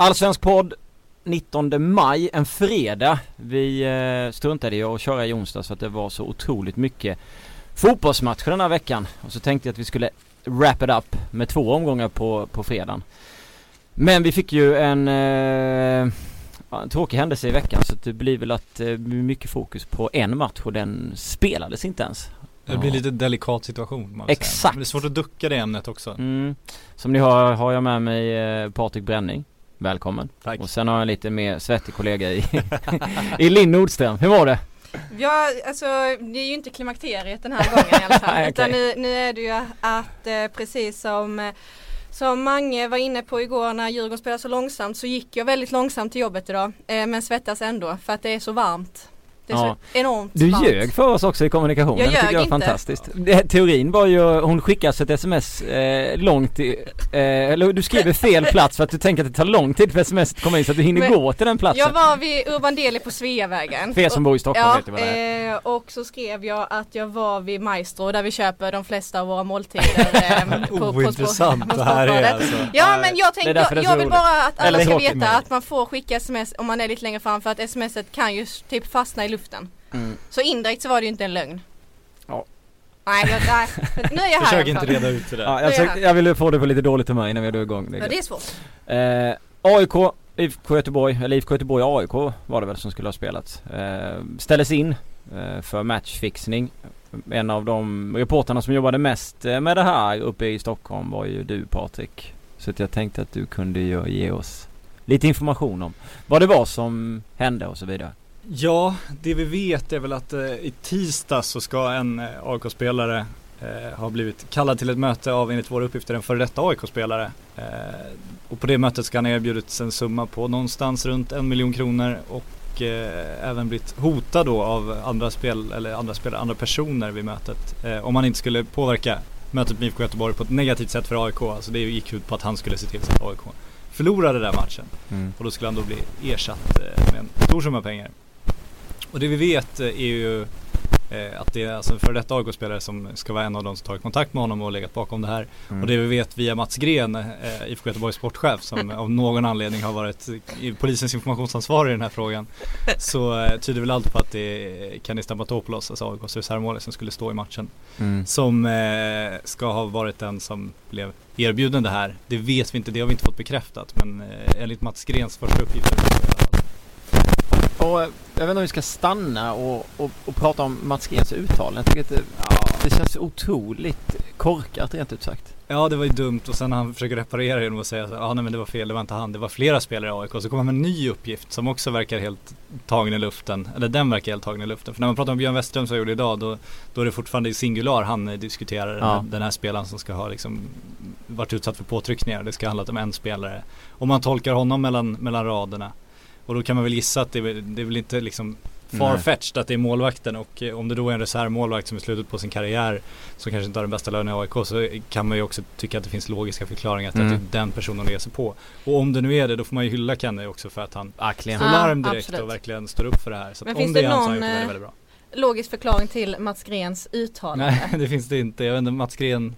Allsvensk podd 19 maj, en fredag. Vi eh, struntade i att köra i onsdag så att det var så otroligt mycket fotbollsmatcher den här veckan. Och så tänkte jag att vi skulle wrap it up med två omgångar på, på fredagen. Men vi fick ju en, eh, en tråkig händelse i veckan så det blir väl att eh, mycket fokus på en match och den spelades inte ens. Det blir lite delikat situation man Exakt. Säga. Men det är svårt att ducka det ämnet också. Mm. Som ni hör har jag med mig eh, Patrik Bränning. Välkommen. Tack. Och sen har jag en lite mer svettig kollega i, i Linn Nordström. Hur var det? Ja, alltså det är ju inte klimakteriet den här gången i alla fall. Nej, Utan nu, nu är det ju att eh, precis som, eh, som Mange var inne på igår när Djurgården spelade så långsamt så gick jag väldigt långsamt till jobbet idag. Eh, men svettas ändå för att det är så varmt. Det är Ja. så enormt Du varmt. ljög för oss också i kommunikationen. Jag det tycker ljög jag är inte. fantastiskt. Det, teorin var ju, hon skickade alltså ett sms eh, långt i, eh, eller du skriver fel plats för att du tänker att det tar lång tid för sms att komma in så att du hinner Men gå till den platsen. Jag var vid Urban Deli på Sveavägen. För er som bor i Stockholm Ja, vet du vad det är. eh, och så skrev jag att jag var vid Maestro där vi köper de flesta av våra måltider. Eh, på, på, Ointressant på, det här är alltså. Ja men jag tänkte, jag, jag vill bara att alla ska veta att man får skicka sms om man är lite längre fram för att smset kan ju typ fastna i luften. Mm. Så indirekt så var det ju inte en lögn. Ja. Nej, men, nej nu är jag här Försök inte reda ut det där. Ja, Det jag, är försökte, han. jag ville få det på lite dåligt humör innan vi drog igång. Ja, det är svårt. Eh, AIK, IFK Göteborg, eller IFK Göteborg AIK var det väl som skulle ha spelats. Eh, ställdes in eh, för matchfixning. En av de reporterna som jobbade mest eh, med det här uppe i Stockholm var ju du Patrik. Så att jag tänkte att du kunde ju ge oss lite information om vad det var som hände och så vidare. Ja, det vi vet är väl att eh, i tisdag så ska en eh, AIK-spelare eh, ha blivit kallad till ett möte av enligt våra uppgifter en före detta AIK-spelare. Eh, och på det mötet ska han ha erbjudits en summa på någonstans runt en miljon kronor och eh, även blivit hotad då av andra spel eller andra spelare, andra personer vid mötet. Eh, om han inte skulle påverka mötet med IFK Göteborg på ett negativt sätt för AIK. Alltså det gick ut på att han skulle se till så att AIK förlorade den matchen. Och då skulle han då bli ersatt med en stor summa pengar. Och det vi vet eh, är ju eh, att det är alltså en före detta AIK-spelare som ska vara en av de som tagit kontakt med honom och legat bakom det här. Mm. Och det vi vet via Mats Gren, eh, IFK Göteborgs sportchef som av någon anledning har varit polisens informationsansvarig i den här frågan. Så eh, tyder väl allt på att det är Kenny Stamatopoulos, alltså AIKs reservmålis som skulle stå i matchen. Mm. Som eh, ska ha varit den som blev erbjuden det här. Det vet vi inte, det har vi inte fått bekräftat. Men eh, enligt Mats Grens första uppgifter så är det i alla fall. Och eh, jag vet inte om vi ska stanna och, och, och prata om Mats Grens uttalande. Jag tycker att det, ja, det känns otroligt korkat rent ut sagt. Ja det var ju dumt och sen han försöker reparera genom att säga att ah, nej men det var fel, det var inte han, det var flera spelare i AIK. Så kommer han med en ny uppgift som också verkar helt tagen i luften. Eller den verkar helt tagen i luften. För när man pratar om Björn Westerholm som jag gjorde idag då, då är det fortfarande i singular han eh, diskuterar den, här, Ja. den här spelaren som ska ha liksom varit utsatt för påtryckningar. Det ska ha handlat om en spelare. Om man tolkar honom mellan, mellan raderna. Och då kan man väl gissa att det, är väl- det är väl inte liksom farfetched att det är målvakten och eh, om det då är en reservmålvakt som är slutet på sin karriär som kanske inte har den bästa lönen i AIK så kan man ju också tycka att det finns logiska förklaringar till Mm. att det är den personen att ge sig på. Och om det nu är det då får man ju hylla Kenny också för att han Verkligen. slår Ja, larm direkt absolut. och verkligen står upp för det här. Så att Men om finns det det är han så har han någon, gjort det eh, väldigt, väldigt bra. Logisk förklaring till Mats Grens uttalande. Nej det finns det inte. Jag vet inte, Mats Gren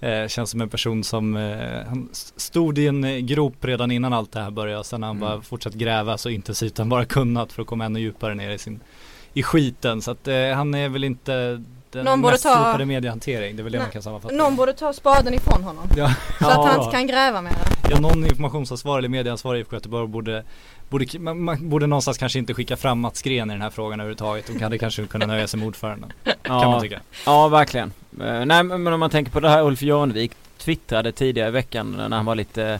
eh, känns som en person som eh, han stod i en eh, grop redan innan allt det här började. Sen har han Mm. bara fortsatt gräva så intensivt han bara kunnat för att komma ännu djupare ner i sin i skiten. Så att eh, han är väl inte den Någon borde mest ta- slipade mediehantering. Det är väl det Nej, man kan sammanfatta. Någon borde ta spaden ifrån honom. ja, Så att han inte kan gräva mer. ja, någon informationsansvarig eller medieansvarig i IFK Göteborg borde Borde, man, man borde någonstans kanske inte skicka fram Mats Gren i den här frågan överhuvudtaget. De hade kanske kunnat nöja sig med ordföranden. Kan man Ja, tycka. ja, verkligen. Eh, nej, men om man tänker på det här Ulf Jörnvik twittrade tidigare i veckan när han var lite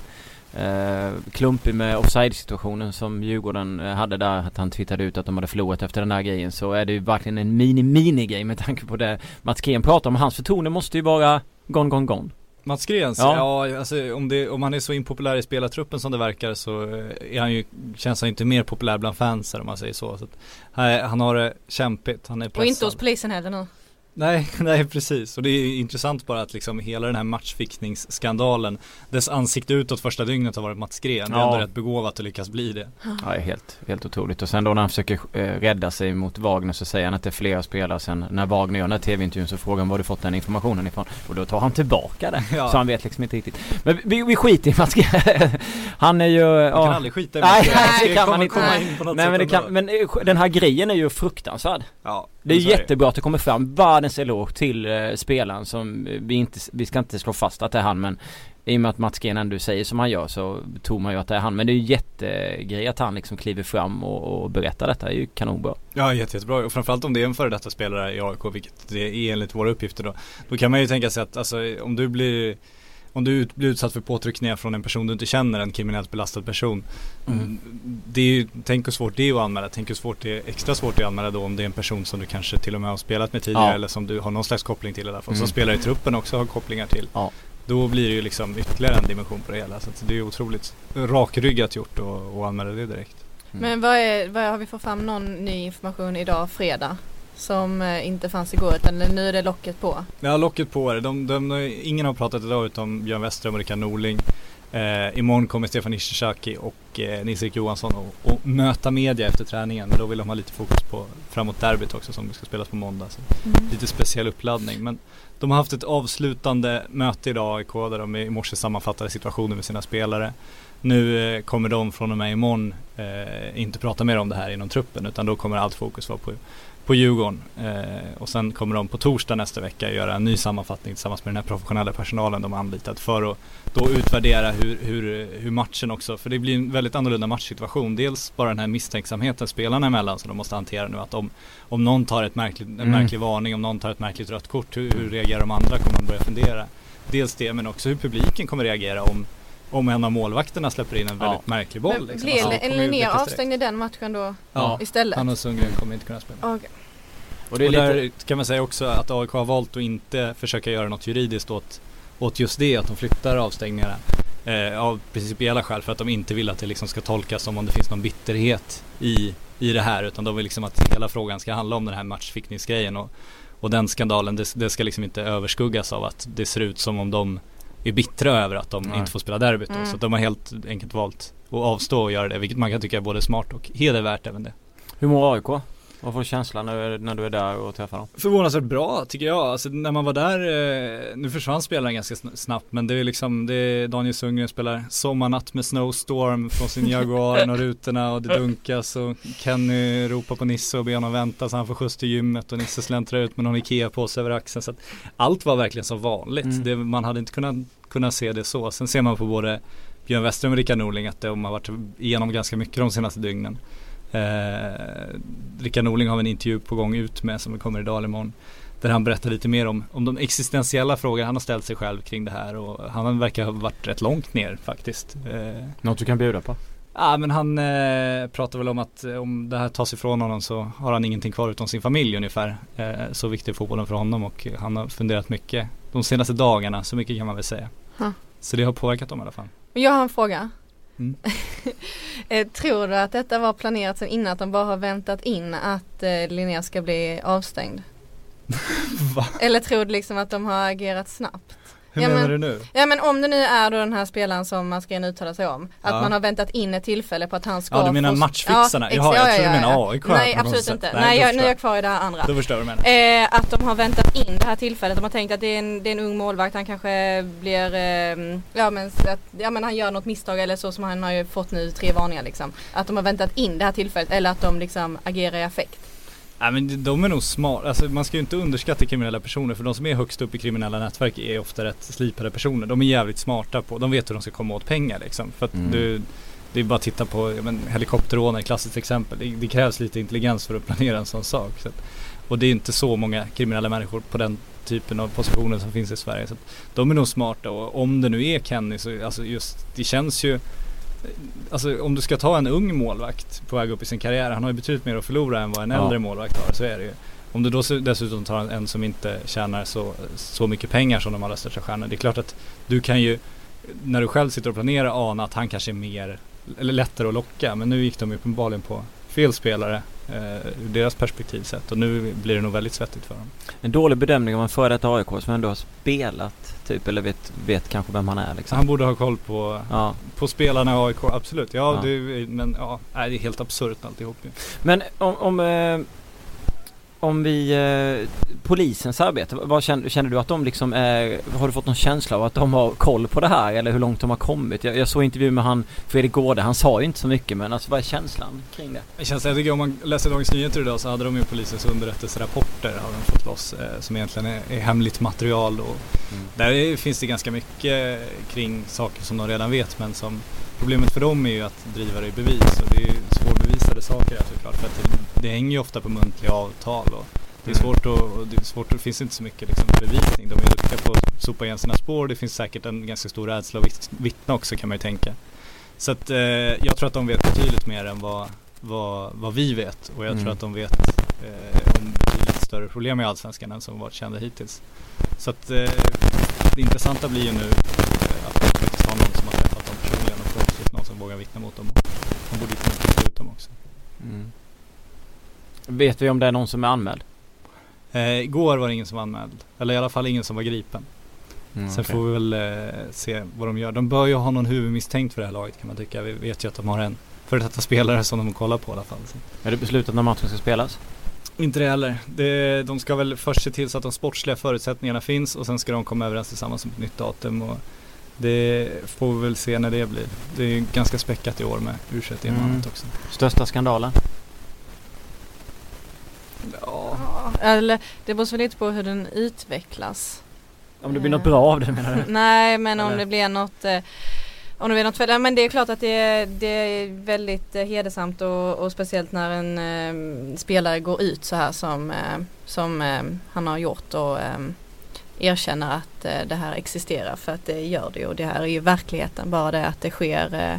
eh, klumpig med offside-situationen som Djurgården eh, hade där. Att han twittrade ut att de hade förlorat efter den här grejen. Så är det ju verkligen en mini-mini-grej med tanke på det Mats Gren pratar om. Hans förtroende måste ju vara gone, gone, gone. Mats Grens? Ja. Ja, alltså om, det, om han är så impopulär i spelartruppen som det verkar så är han ju, känns han inte mer populär bland fansen om man säger så. så att, han, han har det kämpigt, han är pressad. Och inte hos polisen heller nu. Nej, nej precis. Och det är intressant bara att liksom hela den här matchfixningsskandalen, dess ansikte utåt första dygnet har varit Mats Gren. Det är ändå rätt begåvat att lyckas bli det. Ja, helt, helt otroligt. Och sen då när han försöker eh, rädda sig mot Wagner så säger han att det är flera spelare sen när Wagner gör den här tv-intervjun så frågar han var du fått den informationen ifrån? Och då tar han tillbaka det. Ja. Så han vet liksom inte riktigt. Men vi, vi skiter i Mats Gren. han är ju... Man ja. kan aldrig skita i Mats Gren. Nej, det kan man inte. Nej, men, det kan, men eh, den här grejen är ju fruktansvärd. Ja. Det är jättebra att det kommer fram världens eloge till eh, spelaren som vi inte, vi ska inte slå fast att det är han men i och med att Mats Gren ändå säger som han gör så tror man ju att det är han. Men det är ju jättegrej att han liksom kliver fram och, och berättar detta. Det är ju kanonbra. Ja jätte, jättebra och framförallt om det är en före detta spelare i AIK vilket det är enligt våra uppgifter då. Då kan man ju tänka sig att alltså om du blir om du blir utsatt för påtryckningar från en person du inte känner, en kriminellt belastad person. Mm. Det är ju, tänk hur svårt det är att anmäla. Tänk hur svårt det är, extra svårt det är att anmäla då om det är en person som du kanske till och med har spelat med tidigare ja. eller som du har någon slags koppling till i alla fall. Mm. Som spelar i truppen också har kopplingar till. Ja. Då blir det ju liksom ytterligare en dimension på det hela. Så det är otroligt rakryggat gjort att anmäla det direkt. Mm. Men vad, är, vad har vi fått fram någon ny information idag fredag? Som eh, inte fanns igår utan nu är det locket på. Ja locket på är det. De, de, de, ingen har pratat idag utom Björn Westerholm och Rickard Norling. Eh, imorgon kommer Stefan Ishizaki och eh, Nils-Erik Johansson och, och, möta media efter träningen. Men då vill de ha lite fokus på framåt derbyt också som ska spelas på måndag. Så mm. Lite speciell uppladdning. Men de har haft ett avslutande möte idag AIK där de i morse sammanfattade situationen med sina spelare. Nu eh, kommer de från och med imorgon eh, inte prata mer om det här inom truppen utan då kommer allt fokus vara på på Djurgården. Eh, och sen kommer de på torsdag nästa vecka göra en ny sammanfattning tillsammans med den här professionella personalen de har anlitat för att då utvärdera hur, hur, hur matchen också, för det blir en väldigt annorlunda matchsituation. Dels bara den här misstänksamheten spelarna emellan som de måste hantera nu. Att om, om någon tar ett märkligt, en mm. märklig varning, om någon tar ett märkligt rött kort, hur, hur reagerar de andra? Kommer man börja fundera. Dels det, men också hur publiken kommer reagera om om en av målvakterna släpper in en väldigt ja. märklig boll. Liksom. Blir alltså, Linnér avstängd i den matchen då ja. istället? Han och Sundgren kommer inte kunna spela. Okay. Och, det är och där lite... kan man säga också att AIK har valt att inte försöka göra något juridiskt åt, åt just det, att de flyttar avstängningarna. Eh, av principiella skäl för att de inte vill att det liksom ska tolkas som om det finns någon bitterhet i, i det här utan de vill liksom att hela frågan ska handla om den här matchfickningsgrejen och, och den skandalen det, det, ska liksom inte överskuggas av att det ser ut som om de är bittra över att de Nej. inte får spela derbyt mm. Så de har helt enkelt valt att avstå och göra det vilket man kan tycka är både smart och hedervärt även det. Hur mår AIK? Vad får du känslan när, när du är där och träffar dem? Förvånansvärt bra tycker jag. Alltså när man var där, eh, nu försvann spelaren ganska snabbt men det är liksom, det är Daniel Sundgren spelar Sommarnatt med Snowstorm från sin Jaguar och rutorna och det dunkas och Kenny ropar på Nisse och ber honom vänta så han får skjuts till gymmet och Nisse släntrar ut med någon Ikea-påse över axeln. Så att allt var verkligen som vanligt. Mm. Det, man hade inte kunnat, kunnat se det så. Sen ser man på både Björn Westerholm och Rickard Norling att de har varit igenom ganska mycket de senaste dygnen. Eh, Rickard Norling har en intervju på gång ut med som kommer idag eller imorgon. Där han berättar lite mer om, om de existentiella frågor han har ställt sig själv kring det här och han verkar ha varit rätt långt ner faktiskt. Eh, Något du kan bjuda på? Ja men han eh, pratar väl om att eh, om det här tas ifrån honom så har han ingenting kvar utom sin familj ungefär. Eh, så viktig är fotbollen för honom och han har funderat mycket de senaste dagarna, så mycket kan man väl säga. Huh. Så det har påverkat dem i alla fall. Jag har en fråga. Mm. Eh, tror du att detta var planerat sen innan att de bara har väntat in att eh, Linnea ska bli avstängd? Eller tror du liksom att de har agerat snabbt? Hur ja, menar men, du nu? Ja men om det nu är då den här spelaren som man ska uttala sig om. Att ja. man har väntat in ett tillfälle på att han ska Ja du menar matchfixarna? Ja, Jaha, jag tror du menar AIK Nej absolut inte. Nej, Nej jag, nu är jag kvar i det här andra. Då förstår du menar. Eh, att de har väntat in det här tillfället. De har tänkt att det är en, det är en ung målvakt. Han kanske blir, eh, ja, men, att, ja men han gör något misstag eller så som han har ju fått nu tre varningar liksom. Att de har väntat in det här tillfället eller att de liksom agerar i affekt. Nej men de är nog smarta, alltså man ska ju inte underskatta kriminella personer för de som är högst upp i kriminella nätverk är ofta rätt slipade personer. De är jävligt smarta på, de vet hur de ska komma åt pengar liksom. För att mm. du, det är bara att titta på men, helikopterrån är ett klassiskt exempel. Det, det, krävs lite intelligens för att planera en sån sak. Så att, och det är inte så många kriminella människor på den typen av positioner som finns i Sverige. Så att, de är nog smarta och om det nu är Kenny så alltså just det känns ju Alltså om du ska ta en ung målvakt på väg upp i sin karriär, han har ju betydligt mer att förlora än vad en ja. äldre målvakt har, så är det ju. Om du då dessutom tar en som inte tjänar så, så mycket pengar som de allra största stjärnorna, det är klart att du kan ju, när du själv sitter och planerar, ana att han kanske är mer, eller lättare att locka. Men nu gick de ju uppenbarligen på, fel spelare eh, ur deras perspektiv sett och nu blir det nog väldigt svettigt för dem. En dålig bedömning av en före detta AIK som ändå har spelat typ eller vet, vet kanske vem han är liksom. Han borde ha koll på, Ja. på spelarna i AIK, absolut. Ja, Ja. Det, men ja, nej, det är helt absurt alltihop ju. Men om, om, eh, om vi, eh, polisens arbete, vad känner, känner du att de liksom är, har du fått någon känsla av att de har koll på det här eller hur långt de har kommit? Jag, jag såg intervju med han Fredrik Gårde, han sa ju inte så mycket men alltså vad är känslan kring det? Känns, jag tycker om man läser Dagens Nyheter idag så hade de ju polisens underrättelserapporter har de fått loss eh, som egentligen är, är hemligt material och där är, finns det ganska mycket kring saker som de redan vet men som problemet för dem är ju att driva det i bevis och det är ju svårbevisade saker här såklart för att det, det hänger ju ofta på muntliga avtal och det är Mm. svårt att, och det är svårt, det finns inte så mycket liksom bevisning. De är duktiga på att sopa igen sina spår. Det finns säkert en ganska stor rädsla att vitt- vittna också kan man ju tänka. Så att eh, jag tror att de vet betydligt mer än vad, vad, vad vi vet och jag Mm. tror att de vet eh, om betydligt större problem i Allsvenskan än som varit kända hittills. Så att eh, det intressanta blir ju nu eh, att de faktiskt har någon som har träffat dem personligen och förhoppningsvis någon som vågar vittna mot dem. Och de borde kunna ut dem också. Mm. Vet vi om det är någon som är anmäld? Eh, igår var det ingen som var anmäld, eller i alla fall ingen som var gripen. Mm, Sen okej. får vi väl eh, se vad de gör. De bör ju ha någon huvudmisstänkt för det här laget kan man tycka. Vi vet ju att de har en före detta spelare som de kollar på i alla fall. Så. Är det beslutat när matchen ska spelas? Inte det heller. Det, de ska väl först se till så att de sportsliga förutsättningarna finns och sen ska de komma överens tillsammans om ett nytt datum. Och det får vi väl se när det blir. Det är ju ganska späckat i år med u Mm. också. Största skandalen? Ja. Ja, Eller det beror så lite på hur den utvecklas. Om det blir något bra av det menar du? Nej men om Eller? det blir något eh, om det blir något fel. Men det är klart att det, är- det är väldigt eh, hedersamt och, och speciellt när en eh, spelare går ut så här som, eh, som eh, han har gjort och erkänner att eh, det här existerar för att det gör det och det här är ju verkligheten. Bara det att det sker eh,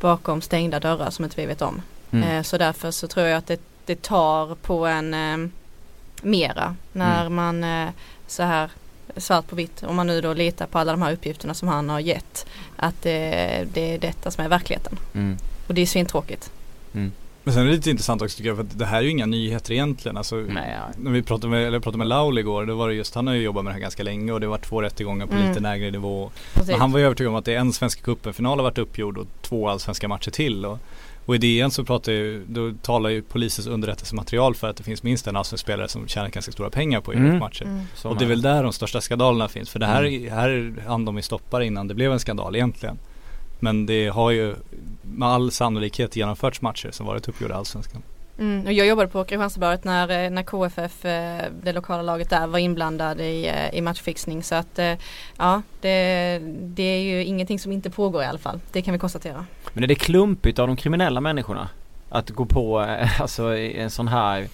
bakom stängda dörrar som inte vi vet om. Mm. Eh, så därför så tror jag att det, det tar på en mera när Mm. man så här svart på vitt om man nu då litar på alla de här uppgifterna som han har gett att det, det är detta som är verkligheten. Mm. Och det är svintråkigt. Men sen är det lite intressant också tycker jag för att det här är ju inga nyheter egentligen. Alltså, Nej, ja. När vi pratade med, eller pratade med Laul igår, då var det just, han har ju jobbat med det här ganska länge och det har varit två rättegångar på Mm. lite lägre nivå. Precis. Men han var ju övertygad om att det är en Svenska cupen-final har varit uppgjord och två allsvenska matcher till. Och, och i DN så pratar ju, då talar ju polisens underrättelsematerial för att det finns minst en allsvensk spelare som tjänar ganska stora pengar på Mm. matcher. Mm. Och det är väl där de största skandalerna finns. För det här, Mm. här hann de ju stoppa innan det blev en skandal egentligen. Men det har ju med all sannolikhet genomförts matcher som varit uppgjorda i Allsvenskan. Mm. Och jag jobbade på Kristianstadsbladet när, eh, när KFF, eh, det lokala laget där, var inblandad i, eh, i matchfixning. Så att ja, det, det är ju ingenting som inte pågår i alla fall. Det kan vi konstatera. Men är det klumpigt av de kriminella människorna? Att gå på alltså en sån här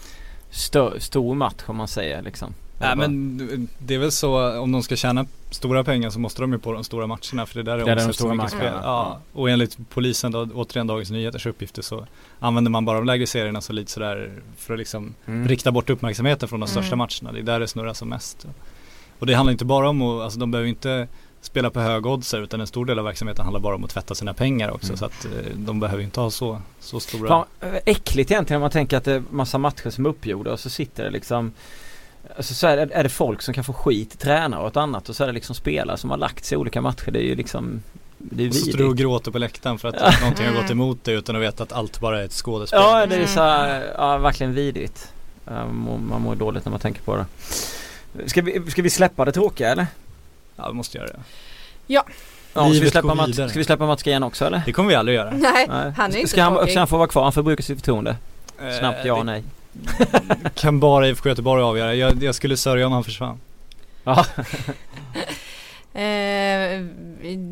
stö- stor match om man säger liksom? Nej men det är väl så om de ska tjäna stora pengar så måste de ju på de stora matcherna för det där är Det är de stora matcherna, spel. ja. Och enligt polisen då, återigen Dagens Nyheters uppgifter så använder man bara de lägre serierna så lite sådär för att liksom Mm. rikta bort uppmärksamheten från de största Mm. matcherna. Det är där det snurrar som mest. Och det handlar inte bara om att, alltså de behöver inte spela på höga oddser utan en stor del av verksamheten handlar bara om att tvätta sina pengar också Mm. så att eh, de behöver inte ha så, så stora Fan, eh, äckligt egentligen om man tänker att det är massa matcher som är uppgjorda och så sitter det liksom Alltså så är det, är det folk som kan få skit, tränare och ett annat och så är det liksom spelare som har lagt sig i olika matcher. Det är ju liksom Det är och så står du och gråter på läktaren för att Ja. någonting har gått emot dig utan att veta att allt bara är ett skådespel. Ja det är så här, ja verkligen vidrigt. Ja, må- Man mår dåligt när man tänker på det. Ska vi, ska vi släppa det tråkiga eller? ja, vi måste göra det. Ja, ska vi, släppa Mats, ska vi släppa Mats Green också eller? Det kommer vi aldrig göra. Nej, Nej. han är inte ska han, tråkig. ska han få vara kvar? Han förbruka sitt förtroende? Snabbt ja och Eh, nej. Kan bara IFK Göteborg avgöra. Jag, jag skulle sörja om han försvann. Ja. Eh,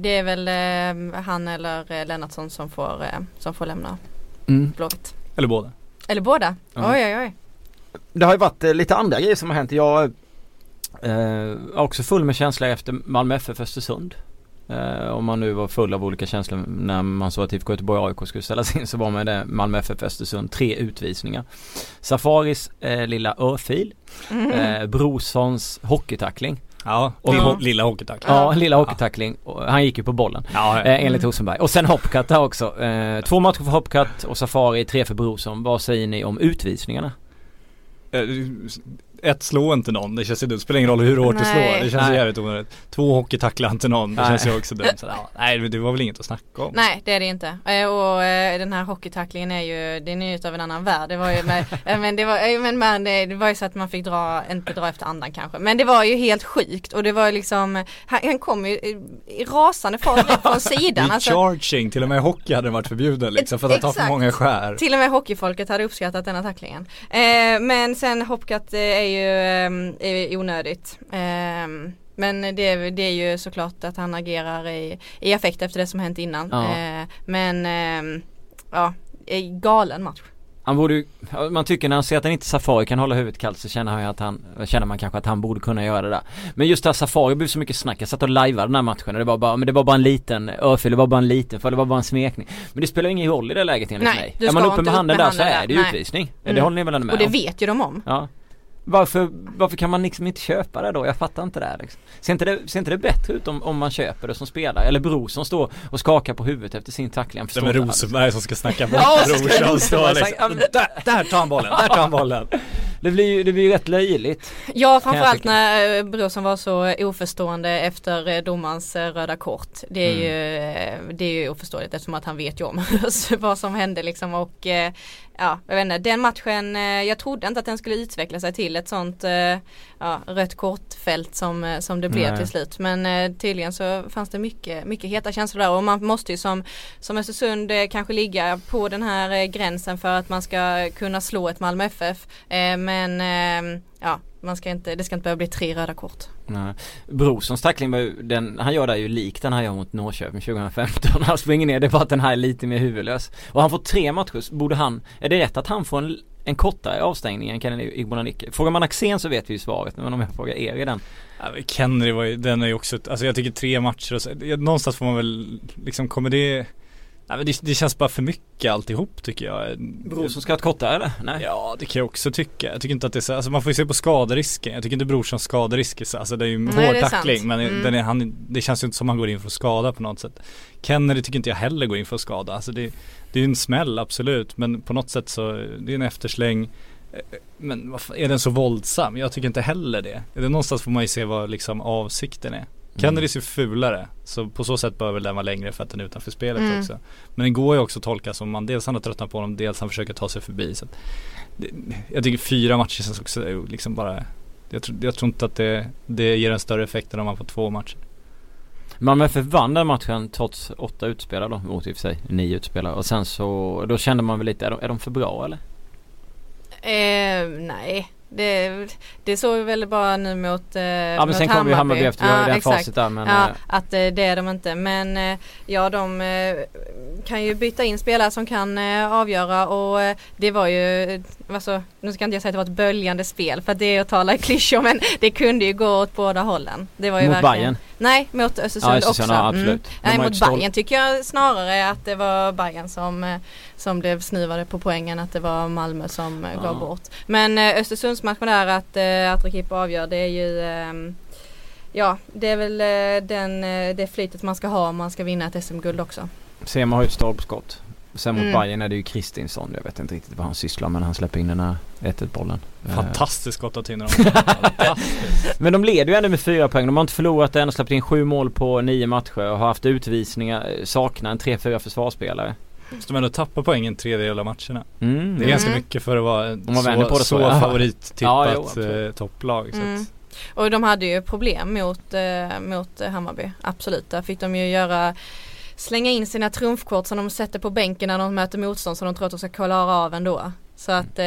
det är väl eh, han eller eh, Lennartsson som får, eh, som får lämna Mm. Blåvitt. Eller båda. Eller båda. Ja. Oj oj oj. Det har ju varit eh, lite andra grejer som har hänt. Jag eh, är också full med känslor efter Malmö FF Östersund. Eh, om man nu var full av olika känslor när man såg att IFK Göteborg AIK skulle ställas in så var man det Malmö FF Östersund. Tre utvisningar. Safaris eh, lilla örfil. Mm. Eh, Brosons hockeytackling. Ja, Och lilla, på- lilla hockeytackling. Ja, lilla hockeytackling. Och Han gick ju på bollen. Ja, Eh, enligt Rosenberg. Och sen Hopcat där också. Eh, två matcher för Hopcat och Safari, tre för Brorsson. Vad säger ni om utvisningarna? Ett, slå inte någon. Det känns ju dumt. Spelar ingen roll hur hårt du slår. Det känns Nej. ju jävligt onödigt. Två hockeytacklar inte någon. Det Nej. känns ju också dumt. Så, ja, nej, det var väl inget att snacka om. Nej det är det inte. Eh, Och eh, den här hockeytacklingen är ju, den är ju utav en annan värld. Det var ju med, eh, men det var, men man, det var ju så att man fick dra, inte dra efter andan kanske. Men det var ju helt sjukt och det var ju liksom, han, han kom ju i- rasande fart från sidan. Alltså, charging, till och med hockey hade varit förbjuden liksom för att ta för många skär. till och med hockeyfolket hade uppskattat denna tacklingen. Men sen Hopcat är ju eh, är onödigt. Eh, men det, är- det är ju såklart att han agerar i, i affekt efter det som hänt innan. Ja. Eh, men eh, ja, galen match. Han borde ju, man tycker när han ser att han inte Safari kan hålla huvudet kallt så känner han ju att han, känner man kanske att han borde kunna göra det där. Men just det här Safari blev så mycket snack, jag satt och lajvade den här matchen och det var bara, men det var bara en liten örfil, det var bara en liten för det var bara en smekning. Men det spelar ingen roll i det läget enligt Nej, mig. Är man uppe med handen med där så handen är det ju Nej. utvisning. Det Mm. håller ni väl ändå med Och det om? vet ju de om. Ja. Varför, varför kan man liksom inte köpa det då? Jag fattar inte det här liksom. Ser inte det, ser inte det bättre ut om, om man köper det som spelare? Eller Bror som står och skakar på huvudet efter sin tackling. Det förstår är med inte alls. Rosenberg som ska snacka bort Ja, brorsan. Står Liksom. Där, där tar han bollen, där tar han bollen. Det blir ju det blir rätt löjligt. Ja framförallt när eh, Brorsson var så oförstående efter eh, domarens eh, röda kort. Det är, Mm. ju, det är ju oförståeligt eftersom att han vet ju om vad som hände liksom och eh, ja, jag vet inte, den matchen, eh, jag trodde inte att den skulle utveckla sig till ett sånt eh, ja, rött kortfält som, eh, som det blev Nej. till slut. Men tydligen så fanns det mycket, mycket heta känslor där och man måste ju som, som Östersund kanske ligga på den här gränsen för att man ska kunna slå ett Malmö FF. Men ja, man ska inte, det ska inte behöva bli tre röda kort. Nej. Brorssons tackling var ju, den, han gör det ju lik den han gör mot Norrköping 2015. Han springer ner, det är bara att den här är lite mer huvudlös. Och han får tre matcher, borde han, är det rätt att han får en, en kortare avstängning än Kennedy Igbonanicke? Frågar man Axén så vet vi ju svaret, men om jag frågar er i den. Ja, men Kenry var ju, den är ju också, alltså jag tycker tre matcher och så, någonstans får man väl liksom, kommer det Nej men det, det känns bara för mycket alltihop tycker jag. Brorsson ska ha ett kortare eller? Nej. Ja det kan jag också tycka. Jag tycker inte att det är så, alltså man får ju se på skaderisken. Jag tycker inte Brorssons skaderisk är så, alltså det är ju en hård tackling men Mm. den är, han, det känns ju inte som han går in för att skada på något sätt. Kennedy tycker inte jag heller går in för att skada. Alltså det, det är ju en smäll absolut men på något sätt så, det är en eftersläng. Men är den så våldsam? Jag tycker inte heller det. det är någonstans får man ju se vad liksom avsikten är. Kennedy ser fulare, så på så sätt bör väl den vara längre för att den är utanför spelet Mm. också. Men den går ju också att tolka som man dels han har tröttnat på honom, dels han försöker ta sig förbi. Så att det, jag tycker fyra matcher känns också liksom bara jag tror, jag tror inte att det, det ger en större effekt än om man får två matcher. Malmö FF vann den matchen trots åtta utspelare då, mot i och för sig nio utspelare. Och sen så, då kände man väl lite, är de, är de för bra eller? Eh, nej, det, det såg vi väl bara nu mot eh, Ja men sen kom ju Hammarby efter, vi har ju den facit där men ja, eh, att eh, det är de inte. Men eh, ja, de eh, kan ju byta in spelare som kan avgöra och det var ju, alltså, nu ska inte jag säga att det var ett böljande spel för att det är att tala i klyschor men det kunde ju gå åt båda hållen. Det var ju mot verkligen, Bayern Nej, mot Östersund Ja, Östersund, också. ja, absolut. Mm. Nej, mot Bayern tycker jag snarare att det var Bayern som, som blev snuvade på poängen, att det var Malmö som eh, Ja. gav bort. Men eh, Östersundsmatchen där att, eh, att Rekip avgör, det är ju ehm, Ja, det är väl den, det flytet man ska ha om man ska vinna ett SM-guld också. Sema har ju ett stolpskott. Sen mot Mm. Bayern är det ju Kristinsson. Jag vet inte riktigt vad han sysslar med när han släpper in den här 1-1 bollen. Fantastiskt skott av. Fantastiskt. Men de leder ju ändå med fyra poäng. De har inte förlorat än och släppt in sju mål på nio matcher och har haft utvisningar, saknar en tre, fyra försvarsspelare. Så de ändå tappar poäng en tredjedel av matcherna. Mm. Det är Mm. ganska mycket för att vara så, på det så, så, ja. Ja, jo, favorittippat absolut. eh, topplag. Så Mm. att, Och de hade ju problem mot, eh, mot eh, Hammarby, absolut. Där fick de ju göra slänga in sina trumfkort som de sätter på bänken när de möter motstånd som de tror att de ska klara av ändå. Så att eh,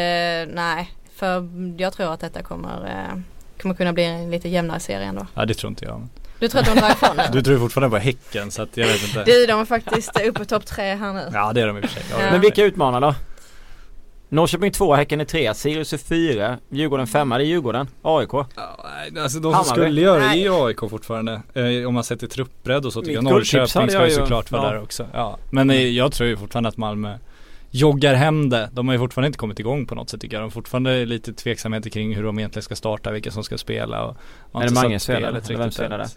nej, för jag tror att detta kommer, eh, kommer kunna bli en lite jämnare serie ändå. ja det tror inte jag. Du tror att de drar ifrån nu? Du tror fortfarande på Häcken så att jag vet inte. Du, de är faktiskt uppe på topp tre här nu. Ja det är de i och för sig. Ja. Men vilka utmanar då? Norrköping 2, Häcken är 3, Sirius är 4, Djurgården 5, det är Djurgården, AIK. Ja, nej, alltså de som Hammarby. skulle göra det Nej. är AIK fortfarande. Eh, om man sätter truppbredd och så tycker jag Norrköping ska ju såklart vara ja. där också. Ja. Men eh, jag tror ju fortfarande att Malmö joggar hem det. De har ju fortfarande inte kommit igång på något sätt tycker jag. De har fortfarande lite tveksamheter kring hur de egentligen ska starta, vilka som ska spela och Är det Manges fel eller vem spelar det?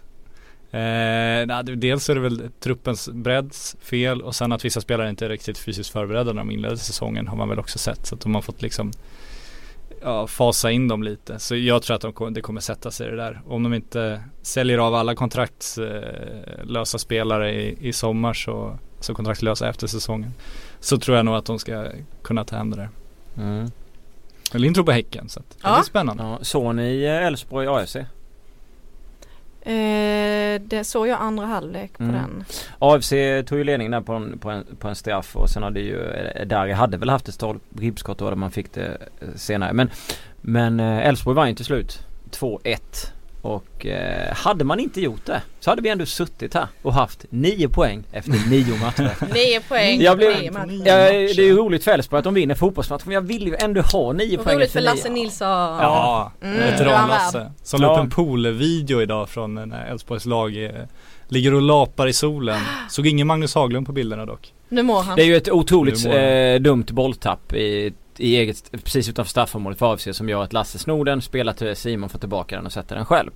Eh, nej, dels är det väl truppens bredds fel och sen att vissa spelare inte är riktigt fysiskt förberedda när de inledde säsongen har man väl också sett. Så att de har fått liksom ja, fasa in dem lite. Så jag tror att de kommer, det kommer sätta sig det där. Om de inte säljer av alla kontraktslösa spelare i, i sommar så, så kontraktslösa efter säsongen. Så tror jag nog att de ska kunna ta hem det där. Mm. Lind tror på Häcken så att det ja. blir spännande. Ja, såg ni eh, Elfsborg AFC? Eh, det såg jag andra halvlek på mm. den. AFC tog ju ledningen där på en, på en, på en straff och sen hade ju eh, Dari hade väl haft ett stolpskott då där man fick det eh, senare. Men Men Elfsborg vann ju till slut 2-1. Och eh, hade man inte gjort det så hade vi ändå suttit här och haft nio poäng efter nio matcher. nio poäng jag blev, nio matcher. Ja, det är ju roligt för Elfsborg att de vinner fotbollsmatcher men jag vill ju ändå ha nio och poäng roligt för Lasse Nilsson. Ja, mm, veteran-Lasse. Som la upp en poolvideo idag från när Elfsborgs lag eh, ligger och lapar i solen. Såg ingen Magnus Haglund på bilderna dock. Nu mår han. Det är ju ett otroligt eh, dumt bolltapp i i eget, precis utanför straffområdet för AFC som gör att Lasse snor den, spelar till Simon får tillbaka den och sätter den själv.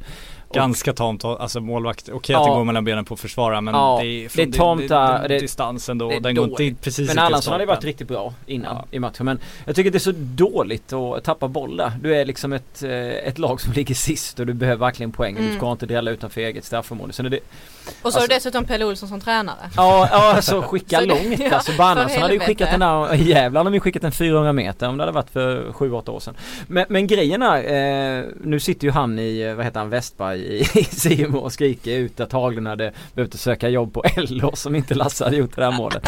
Ganska tamt, alltså målvakt, okej okay, ja, att det går mellan benen på försvararen men ja, det är, från det är det, det, det, distansen då, den går inte precis Men Allansson hade varit riktigt bra innan ja. i matchen men jag tycker det är så dåligt att tappa bollar. Du är liksom ett, eh, ett lag som ligger sist och du behöver verkligen poäng. Mm. Du ska inte dela utanför eget straffområde. Så det, och så alltså, har du dessutom Pelle Olsson som tränare. Ja, ja alltså skicka långt. Ja, alltså Barnason hade ju skickat den där, jävlar hade vi skickat en 400 meter om det hade varit för 7-8 år sedan. Men, men grejen är, eh, nu sitter ju han i, eh, vad heter han, Westberg i, i Simo och skrika ut att Haglund hade behövt söka jobb på LO som inte Lasse hade gjort det där målet.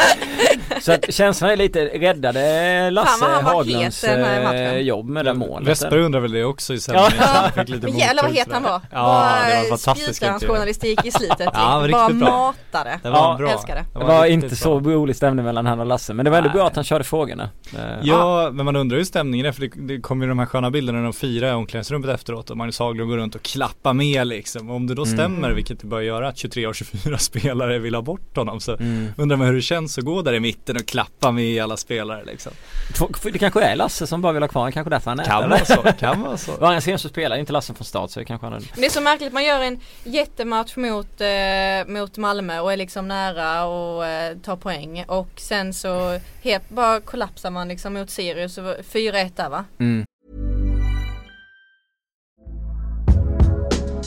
Så att känslan är lite räddade Lasse Haglunds eh, jobb med det målet. Westberg undrar väl det också i sändningen. Ja. Men jävlar vad het han var. Ja, det var fantastiskt. hans journalistik i slutet. ja, bara matade. Det var ja, bra. Älskade. Det var, det var inte så rolig stämning mellan han och Lasse. Men det var ändå bra att han körde frågorna. Ja, men man undrar ju stämningen är för det, det kommer ju de här sköna bilderna när de firar i omklädningsrummet efteråt och Magnus Haglund går runt och klappar med liksom. Och om det då mm. stämmer, vilket det bör göra, att 23 och 24 spelare vill ha bort honom så mm. undrar man hur det känns att gå där i mitten och klappa med alla spelare liksom. Det kanske är Lasse som bara vill ha kvar honom, kanske därför han är Kan vara så, kan vara så. Å andra så spelar inte Lasse från start så det kanske han är. Det är så märkligt, man gör en jättematch mot, eh, mot Malmö och är liksom nära och eh, tar poäng och sen så helt, bara kollapsar man liksom mot Sirius, 4-1 där va? Mm.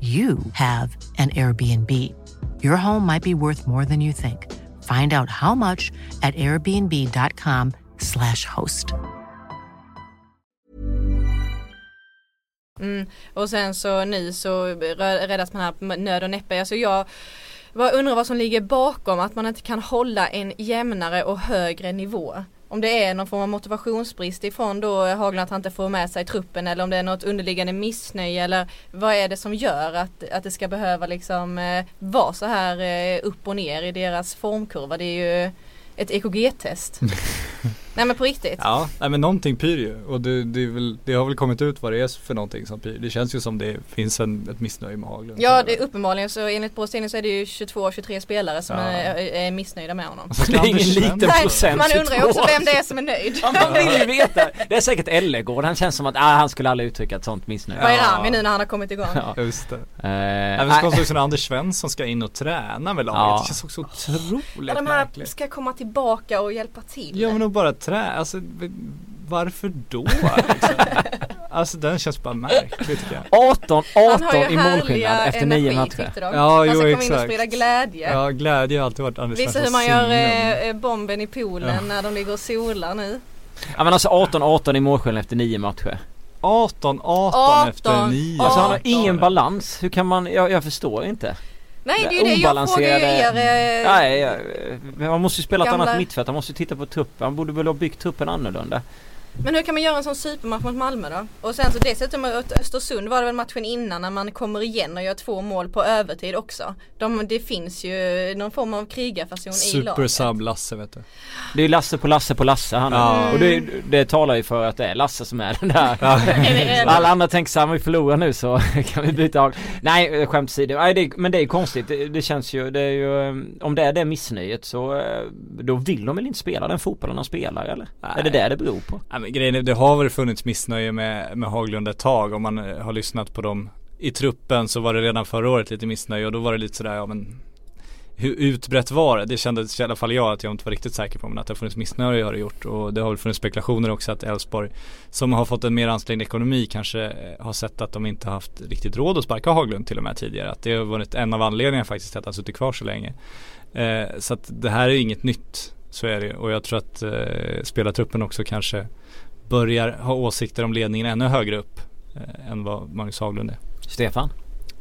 you have an Airbnb. Your home might be worth more than you think. Find out how much at airbnb.com slash host. Mm. Och sen så nu så räddas man här på nöd och näppe. Alltså jag undrar vad som ligger bakom att man inte kan hålla en jämnare och högre nivå om det är någon form av motivationsbrist ifrån då eh, Haglund att han inte får med sig truppen eller om det är något underliggande missnöje eller vad är det som gör att, att det ska behöva liksom eh, vara så här eh, upp och ner i deras formkurva. Det är ju ett EKG-test. Nej men på riktigt. Ja, nej men någonting pyr ju och det, det, väl, det, har väl kommit ut vad det är för någonting som pyr. Det känns ju som det finns en, ett missnöje med Haglund. Ja, det är uppenbarligen så enligt Borås så är det ju 22-23 spelare som ja. är, är, missnöjda med honom. det är ingen liten procent. Man undrar ju också vem det är som är nöjd. Ja, man vill ju veta. Det är säkert Ellegård. Han känns som att ah, han skulle aldrig uttrycka ett sånt missnöje. Vad är Rami nu när han har kommit igång? Ja, just det. Uh, Även så konstigt när Anders Svensson ska in och träna med laget. Ja. Det känns också otroligt ja, de här märkligt. ska komma tillbaka och hjälpa till. Ja men bara trä, alltså varför då? Liksom? alltså den känns bara märklig tycker jag. 18, 18 i målskillnad efter nio matcher. Ja, jo exakt. in och sprida glädje. Ja, glädje har alltid varit Anders Visa hur man gör eh, bomben i poolen ja. när de ligger och solar nu. Ja men alltså 18, 18 i målskillnad efter nio matcher. 18, 18, 18 efter 9. Alltså han har ingen balans. Hur kan man, jag, jag förstår inte. Nej det är ju det. Jag frågar ju er eh, Nej, man måste ju spela gamla... ett annat mittfält, han måste titta på truppen, han borde väl ha byggt truppen annorlunda Men hur kan man göra en sån supermatch mot Malmö då? Och sen så dessutom mot Östersund var det väl matchen innan när man kommer igen och gör två mål på övertid också. De, det finns ju någon form av krigarfason i laget. Super sub Lasse vet du. Det är Lasse på Lasse på Lasse han Ja. Och det, det talar ju för att det är Lasse som är den där Alla andra tänker såhär, om vi förlorar nu så kan vi byta lag Nej skämt åsido, Nej, det, men det är konstigt det, det känns ju, det är ju eh, Om det är det missnöjet så eh, Då vill de väl inte spela den fotbollen de spelar eller? Nej. Är det det det beror på? Men grejen är, det har väl funnits missnöje med, med Haglund ett tag. Om man eh, har lyssnat på dem i truppen så var det redan förra året lite missnöje och då var det lite sådär, ja men hur utbrett var det? Det kändes i alla fall jag att jag inte var riktigt säker på men att det har funnits missnöje har det gjort och det har väl funnits spekulationer också att Elfsborg som har fått en mer ansträngd ekonomi kanske eh, har sett att de inte har haft riktigt råd att sparka Haglund till och med tidigare. Att det har varit en av anledningarna faktiskt till att han suttit kvar så länge. Eh, så att det här är inget nytt. Så är det och jag tror att eh, spelartruppen också kanske börjar ha åsikter om ledningen ännu högre upp eh, än vad Magnus Haglund är. Stefan?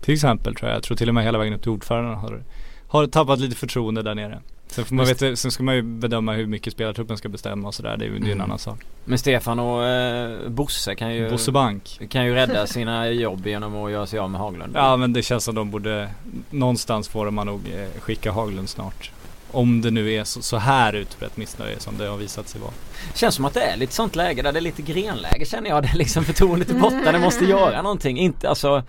Till exempel tror jag. Jag tror till och med hela vägen upp till ordföranden har, har tappat lite förtroende där nere. Sen, får man Just- veta, sen ska man ju bedöma hur mycket spelartruppen ska bestämma och sådär. Det är ju ju en Mm. annan sak. Men Stefan och eh, Bosse kan ju Bosse Bank. Kan ju rädda sina jobb genom att göra sig av med Haglund Ja men det känns som de borde Någonstans får man nog eh, skicka Haglund snart. Om det nu är så, så här utbrett missnöje som det har visat sig vara. Känns som att det är lite sånt läge där det är lite grenläge känner jag. Det är liksom förtroendet är borta, det måste göra någonting. Inte alltså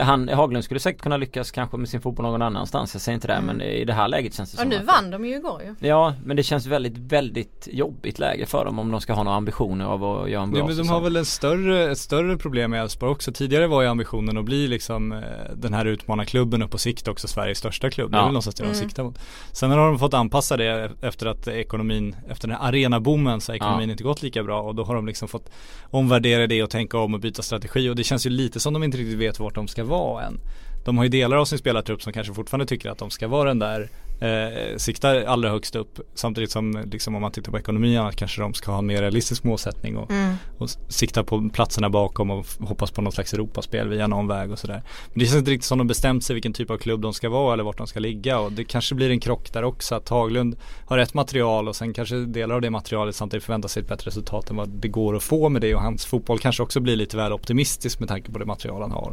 han, Haglund skulle säkert kunna lyckas kanske med sin fotboll någon annanstans. Jag säger inte det Mm. men i det här läget känns det Och som nu att vann de ju igår ju. Ja men det känns väldigt, väldigt jobbigt läge för dem om de ska ha några ambitioner av att göra en bra Ja, men de har väl en större, ett större problem med Elfsborg också. Tidigare var ju ambitionen att bli liksom eh, den här utmanarklubben och på sikt också Sveriges största klubb. Det är Ja. väl någonstans det de Mm. siktar mot. Sen har de fått anpassa det efter att ekonomin, efter den här arenaboomen så har ekonomin Ja. inte gått lika bra och då har de liksom fått omvärdera det och tänka om och byta strategi och det känns ju lite som de inte riktigt vet vart de ska vara än. De har ju delar av sin spelartrupp som kanske fortfarande tycker att de ska vara den där eh, siktar allra högst upp samtidigt som liksom om man tittar på ekonomin att kanske de ska ha en mer realistisk målsättning och Mm. och sikta på platserna bakom och hoppas på något slags Europaspel via någon väg och sådär. Men det känns inte riktigt som de bestämt sig vilken typ av klubb de ska vara eller vart de ska ligga och det kanske blir en krock där också att Haglund har ett material och sen kanske delar av det materialet samtidigt förväntar sig ett bättre resultat än vad det går att få med det och hans fotboll kanske också blir lite väl optimistisk med tanke på det material han har.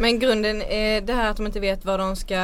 Men grunden är det här att de inte vet vad de ska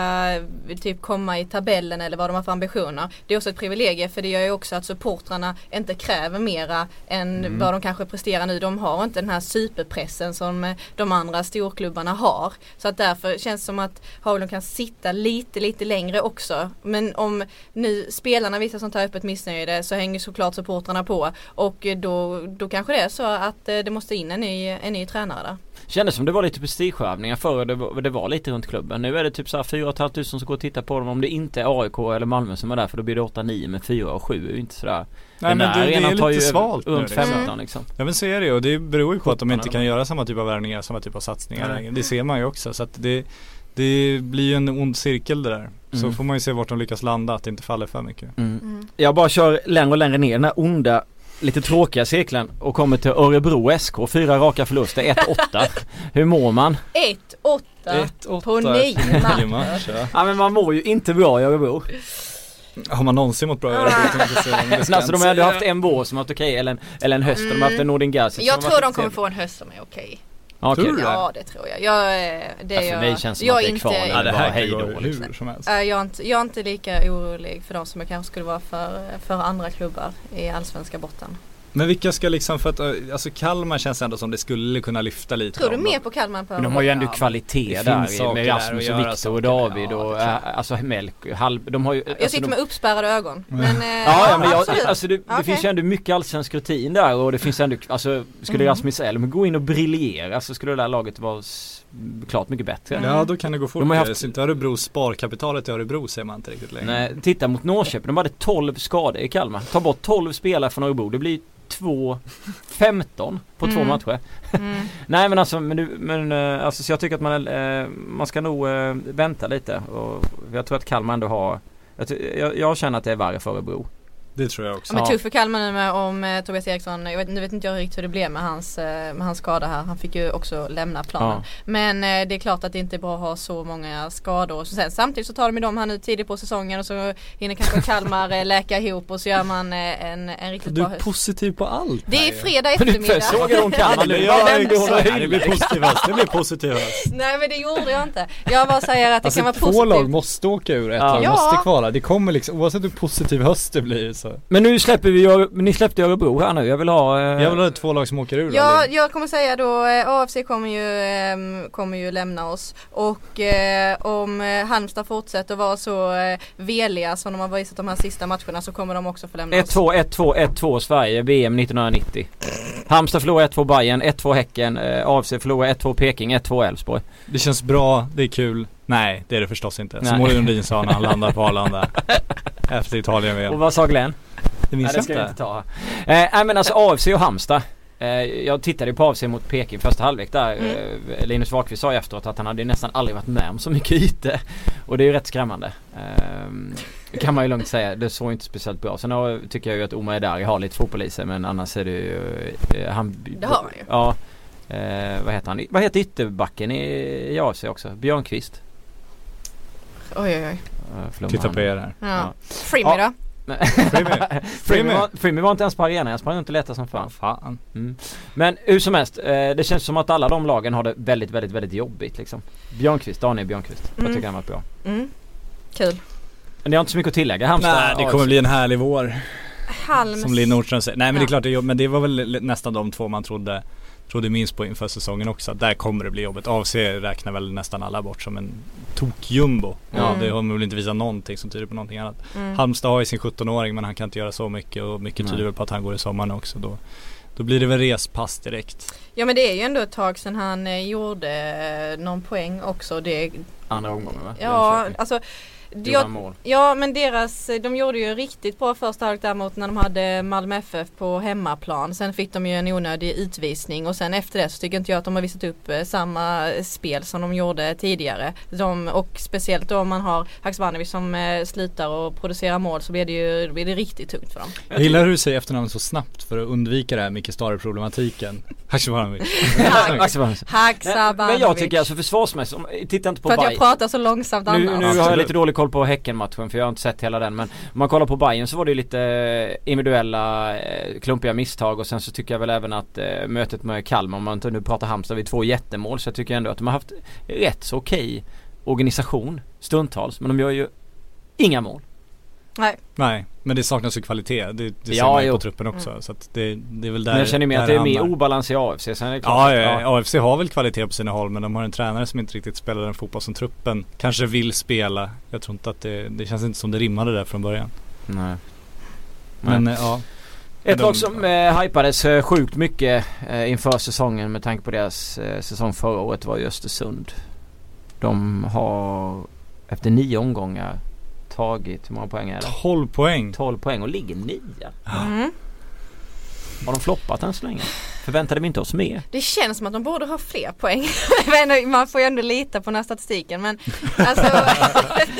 typ komma i tabellen eller vad de har för ambitioner. Det är också ett privilegie för det gör ju också att supportrarna inte kräver mera än Mm. vad de kanske presterar nu. De har inte den här superpressen som eh, de andra storklubbarna har. Så att därför känns det som att Haglund kan sitta lite, lite längre också. Men om nu spelarna visar sånt här öppet missnöje så hänger såklart supportrarna på. Och eh, då, då kanske det är så att eh, det måste in en ny, en ny tränare där. Kändes som det var lite prestigeövningar förr det var, det var lite runt klubben. Nu är det typ såhär 4 500 som går och tittar på dem om det inte är AIK eller Malmö som är där för då blir det 8-9 men 4 och 7 är ju inte sådär Nej Den men det, det är tar lite ju svalt nu runt liksom. 15 liksom. Ja men så är det ju och det beror ju på att de 17 inte kan göra samma typ av värvningar, samma typ av satsningar Nej. längre. Det ser man ju också så att det det blir ju en ond cirkel det där. Så Mm. får man ju se vart de lyckas landa, att det inte faller för mycket. Mm. Jag bara kör längre och längre ner den här onda Lite tråkiga cirkeln och kommer till Örebro SK, fyra raka förluster, 1-8 Hur mår man? 1-8 på nio matcher. ja. Men man mår ju inte bra i Örebro Har man någonsin mått bra i Örebro? alltså de har säga. haft en vår som varit okej eller en, eller en höst och de har haft en Nordin Gazic Jag tror de kommer få en höst som är okej. Ja, okej. Tror du det? Ja det tror jag. jag eh, det Ja, är för jag, mig känns som jag att det är inte, kvar Ja det bara här hej kan då, gå liksom. hur som helst. äh, jag, är inte, jag är inte lika orolig för de som jag kanske skulle vara för, för andra klubbar i allsvenska botten. Men vilka ska liksom för att, äh, alltså Kalmar känns ändå som det skulle kunna lyfta lite. Tror du mer på Kalmar på Men de har ju ändå kvalitet det där med Rasmus att och göra Viktor och saker. David Ja, och äh, alltså Melk, halv, de har ju Jag alltså, sitter de, med uppspärrade ögon. Men, eh, Ja, ja men jag, alltså det, det finns ju ändå mycket allsvensk rutin där och det finns ändå, alltså skulle Mm. Rasmus Elm gå in och briljera så skulle det där laget vara klart mycket bättre. Mm. Ja då kan det gå fort. De har haft- inte Örebro sparkapitalet i Örebro ser man inte riktigt längre. Nej, titta mot Norrköping, de hade 12 skador i Kalmar. Ta bort 12 spelare från Örebro, det blir 2 15 på två Mm. matcher. Mm. Nej men alltså, men, du- men eh, alltså så jag tycker att man, eh, man ska nog eh, vänta lite och jag tror att Kalmar ändå har jag, jag, jag känner att det är värre för Örebro. Det tror jag också. Ja, men Ja. tufft för Kalmar nu med om eh, Tobias Eriksson, jag vet, nu vet inte jag riktigt hur det blev med hans, eh, med hans skada här. Han fick ju också lämna planen. Ja. Men eh, det är klart att det inte är bra att ha så många skador. Så sen, samtidigt så tar de dem här nu tidigt på säsongen och så hinner kanske Kalmar eh, läka ihop och så gör man eh, en, en riktigt Du bra är höst. positiv på allt Det är fredag du eftermiddag. sågar hon Kalmar nu. Det, blir positiv höst. Det blir positiv höst. Nej men det gjorde jag inte. Jag bara säger att det Alltså kan vara två positivt. lag måste åka ur, ett Ja. lag måste kvala. Det kommer liksom, oavsett hur positiv höst det blir så. Men nu släpper vi ni släppte Örebro här nu. Jag vill ha... Eh, Jag vill ha två lag som åker ur Ja, då. jag kommer säga då eh, AFC kommer ju, eh, kommer ju lämna oss och eh, om eh, Halmstad fortsätter vara så eh, veliga som de har visat de här sista matcherna så kommer de också få lämna oss. 1-2, 1-2, 1-2 Sverige, VM 1990. Halmstad förlorar 1-2 Bayern, 1-2 Häcken, eh, AFC förlorar 1-2 Peking, 1-2 Elfsborg. Det känns bra, det är kul. Nej, det är det förstås inte. Nej. Som Olle Lundin sa när han landar på Arlanda. Efter Och Italien-VM. vad sa Glenn? Det minns Nej, det jag ska vi inte. inte ta. Eh, nej men alltså AFC och Halmstad. Eh, jag tittade ju på AFC mot Peking första halvlek där. Mm. Eh, Linus Wahlqvist sa ju efteråt att han hade nästan aldrig varit med om så mycket ytor. Och det är ju rätt skrämmande. Eh, det kan man ju lugnt säga. Det såg inte speciellt bra. Sen har, tycker jag ju att Omar Edari har lite fotboll i sig men annars är det ju... Eh, han, Det har han ju. Ja. Eh, vad heter han? Vad heter ytterbacken i, i AFC också? Björnqvist? Oj oj oj. Eh, förlåt, Titta på er här. Ja. Ja. då? Freemy. Freemy var, var inte ens på arenan. Jag sprang och letade som fan. Fan. Mm. Men hur som helst, eh, det känns som att alla de lagen har det väldigt, väldigt, väldigt jobbigt liksom. Björnqvist, Daniel Björnqvist. Jag Mm. tycker han var bra. Mm. Kul. Men det har inte så mycket att tillägga. Halmstad Nej, det kommer bli en härlig vår. Halms. Som Linn Nordström säger. Nej men det är Ja. klart det är men det var väl nästan de två man trodde Trodde minst på inför säsongen också. Där kommer det bli jobbigt. AFC räknar väl nästan alla bort som en tokjumbo. Ja, Mm. det har man väl inte visat någonting som tyder på någonting annat. Mm. Halmstad har ju sin 17-åring men han kan inte göra så mycket och mycket tyder väl på att han går i sommaren också. Då, då blir det väl respass direkt. Ja men det är ju ändå ett tag sedan han eh, gjorde eh, någon poäng också. Det, Andra omgången va? ja alltså jag, mål. Ja men deras, de gjorde ju riktigt bra första halvlek däremot när de hade Malmö FF på hemmaplan. Sen fick de ju en onödig utvisning och sen efter det så tycker inte jag att de har visat upp eh, samma spel som de gjorde tidigare. De, och speciellt då om man har Haksabanovic som eh, slutar och producerar mål så blir det ju blir det riktigt tungt för dem. Jag gillar hur du säger efternamnet så snabbt för att undvika det här Micke Stare-problematiken. Haksabanovic. Acceptans. Haksabanovic. Men jag tycker alltså försvarsmässigt, titta inte på För att jag pratar så långsamt Nu, annars. nu har jag lite dålig koll på Häckenmatchen för jag har inte sett hela den men om man kollar på Bayern så var det ju lite eh, individuella eh, klumpiga misstag och sen så tycker jag väl även att eh, mötet med Kalmar om man inte nu pratar Halmstad vid två jättemål så jag tycker ändå att de har haft rätt så okej organisation stundtals men de gör ju inga mål. Nej. Nej, men det saknas ju kvalitet. Det, det ser Ja, man ju jo. på truppen också. Mm. Så att det, det är väl där Men jag känner mer att det är mer obalans i AFC. Sen är det klart Ja, ja, ja, AFC har väl kvalitet på sina håll men de har en tränare som inte riktigt spelar den fotboll som truppen kanske vill spela. Jag tror inte att det, det känns inte som det rimmade där från början. Nej. Men Nej. ja, Ett lag som eh, hypades eh, sjukt mycket eh, inför säsongen med tanke på deras eh, säsong förra året var ju Östersund. De har efter nio omgångar tagit, hur många poäng är det? 12 poäng. 12 poäng och ligger nia. Mm. Har de floppat än så länge? Förväntade vi inte oss mer? Det känns som att de borde ha fler poäng. Man får ju ändå lita på den här statistiken men alltså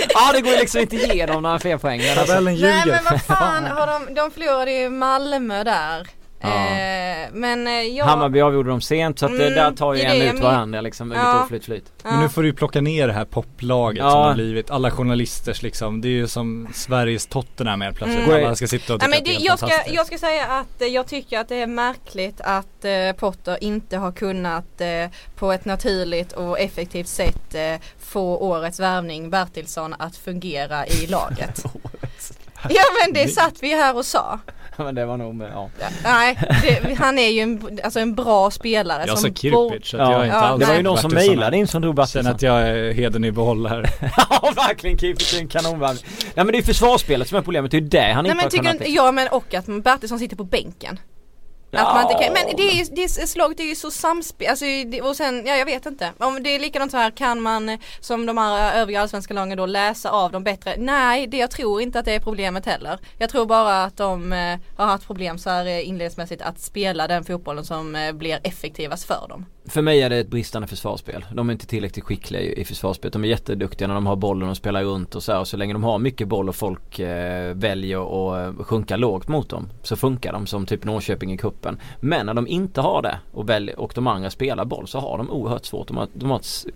Ja det går ju liksom inte igenom några fler poäng. Alltså. Nej men vad fan, har de, de förlorade ju Malmö där. Ja. Eh, men eh, jag... Hammarby avgjorde dem sent så att det, Mm, där tar ju en ut varandra liksom. Ja. Flyt, flyt. Ja. Men nu får du ju plocka ner det här poplaget Ja. som har blivit. Alla journalisters liksom. Det är ju som Sveriges Tottenham helt plötsligt. Mm. Alla ska sitta och Nej, tycka men att det, är jag, ska, jag ska säga att eh, jag tycker att det är märkligt att eh, Potter inte har kunnat eh, på ett naturligt och effektivt sätt eh, få årets värvning Bertilsson att fungera i laget. ja men det satt vi här och sa. men det var nog med, ja. Nej, det, han är ju en, alltså en bra spelare. Jag som Kirpic så att Ja. jag är inte Ja, alls Det var ju någon som mejlade in som drog Bertilsson. Känner att jag är heden i behåll här. ja verkligen Kiepers är en kanonvärvning. Nej men det är ju försvarsspelet som är problemet, det är ju det han Nej inte men har tycker kunnat ja men och att Bertilsson sitter på bänken. Att man inte kan, men det är ju, det är, slaget är ju så samspel, alltså, och sen, ja jag vet inte. Om det är likadant så här, kan man som de här övriga allsvenska lagen då läsa av dem bättre? Nej, det, jag tror inte att det är problemet heller. Jag tror bara att de eh, har haft problem så här eh, inledningsmässigt att spela den fotbollen som eh, blir effektivast för dem. För mig är det ett bristande försvarsspel. De är inte tillräckligt skickliga i, i försvarsspelet. De är jätteduktiga när de har bollen och spelar runt och så här. Och så länge de har mycket boll och folk eh, väljer att eh, sjunka lågt mot dem så funkar de som typ Norrköping i kuppen. Men när de inte har det och, väljer, och de andra spelar boll så har de oerhört svårt. De har, de har ett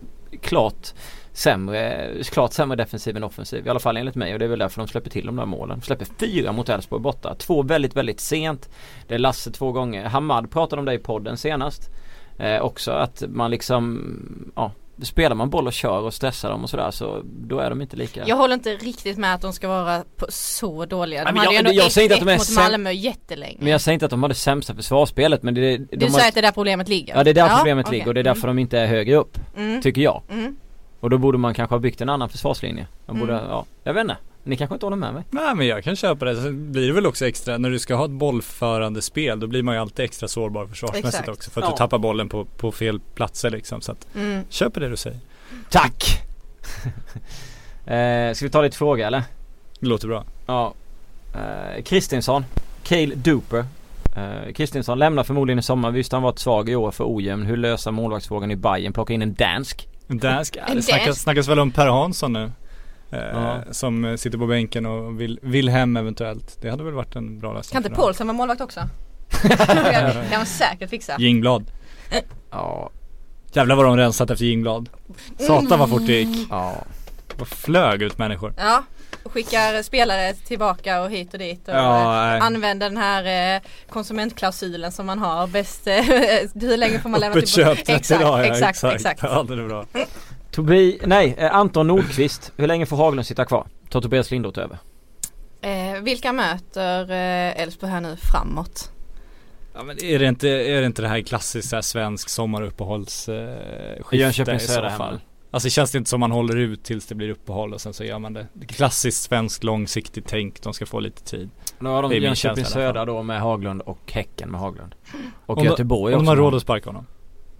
klart sämre, klart sämre defensiv än offensiv. I alla fall enligt mig och det är väl därför de släpper till de där målen. De släpper fyra mot Elfsborg borta. Två väldigt, väldigt sent. Det är Lasse två gånger. Hamad pratade om det i podden senast. Eh, också att man liksom, ja Spelar man boll och kör och stressar dem och sådär så då är de inte lika Jag håller inte riktigt med att de ska vara så dåliga. De Nej, hade jag, ju ändå jag säger inte att de är mot säm- Malmö jättelänge. Men jag säger inte att de har det sämsta försvarsspelet men det, de du har, säger att det är där problemet ligger? Ja det är där problemet okej. ligger och det är därför de inte är högre upp mm. Tycker jag Mm. Och då borde man kanske ha byggt en annan försvarslinje De borde, Mm. ja, jag vet inte Ni kanske inte håller med mig? Nej men jag kan köpa det. Sen blir det väl också extra, när du ska ha ett bollförande spel då blir man ju alltid extra sårbar försvarsmässigt Exakt. också. För att Ja. du tappar bollen på, på fel platser liksom. Så att, Mm. köper det du säger. Tack! eh, ska vi ta lite fråga eller? Det låter bra. Ja eh, Kristinsson Cale Duper eh, Kristinsson lämnar förmodligen i sommar. Visst han varit svag i år för ojämn. Hur lösa målvaktsfrågan i Bayern Plocka in en dansk. En dansk, ja, En det snackas, dansk. snackas väl om Per Hansson nu. Eh, Ja. Som sitter på bänken och vill, vill hem eventuellt. Det hade väl varit en bra lösning. Kan inte. Paulsen vara målvakt också? det kan man säkert fixa. Jingblad. Ja, Jävlar vad de rensat efter Jingblad. Satan vad fort det gick. ja. Vad flög ut människor. Ja, och skickar spelare tillbaka och hit och dit och Ja, nej. använder den här eh, konsumentklausulen som man har. Bäst, eh, hur länge får man lämna Öppet köp 30 Exakt, dagar. ja, exakt, exakt. Ja det är bra. Tobi, nej, eh, Anton Nordqvist. Hur länge får Haglund sitta kvar? Tar Tobias Lindroth över? Eh, vilka möter eh, Elfsborg här nu framåt? Ja, men är, det inte, är det inte det här klassiskt så här svensk sommaruppehållsskifte eh, Jönköping i så fall? hemma. Alltså känns det inte som man håller ut tills det blir uppehåll och sen så gör man det. klassiskt svenskt långsiktigt tänk, de ska få lite tid. Nu har de Jönköping Södra då med Haglund och Häcken med Haglund. Och Om de- Göteborg Om de också. har råd att sparka honom.